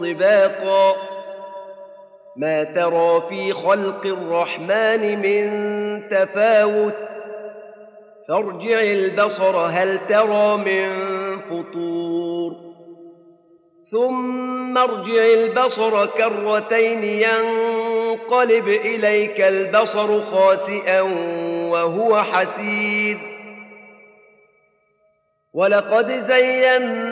طباقا. ما ترى في خلق الرحمن من تفاوت. فارجع البصر هل ترى من فطور. ثم ارجع البصر كرتين ينقلب إليك البصر خاسئا وهو حسير. ولقد زينا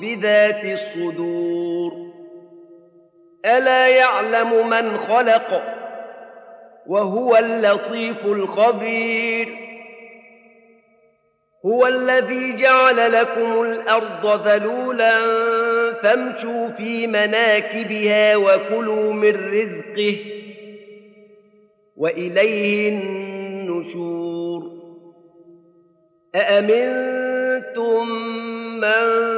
بذات الصدور. ألا يعلم من خلق وهو اللطيف الخبير. هو الذي جعل لكم الأرض ذلولا فامشوا في مناكبها وكلوا من رزقه وإليه النشور. أأمنتم من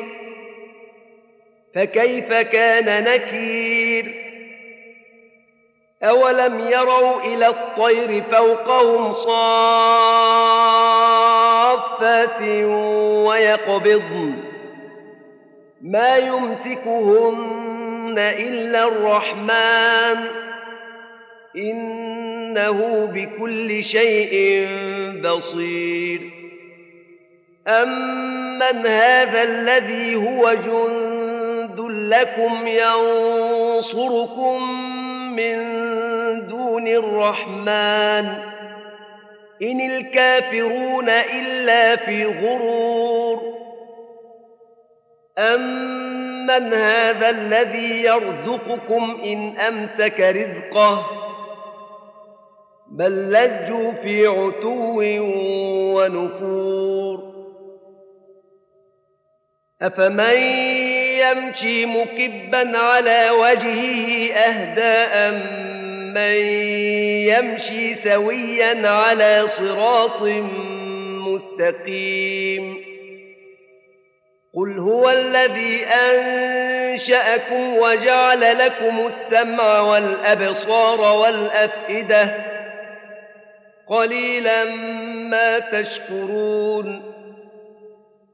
فكيف كان نكير؟ أولم يروا إلى الطير فوقهم صافات ويقبضن. ما يمسكهن إلا الرحمن. إنه بكل شيء بصير. أمن هذا الذي هو جند لكم ينصركم من دون الرحمن ان الكافرون الا في غرور امن هذا الذي يرزقكم ان امسك رزقه بل لجوا في عتو ونفور افمن يمشي مكبا على وجهه أهدى من يمشي سويا على صراط مستقيم. قل هو الذي أنشأكم وجعل لكم السمع والأبصار والأفئدة. قليلا ما تشكرون.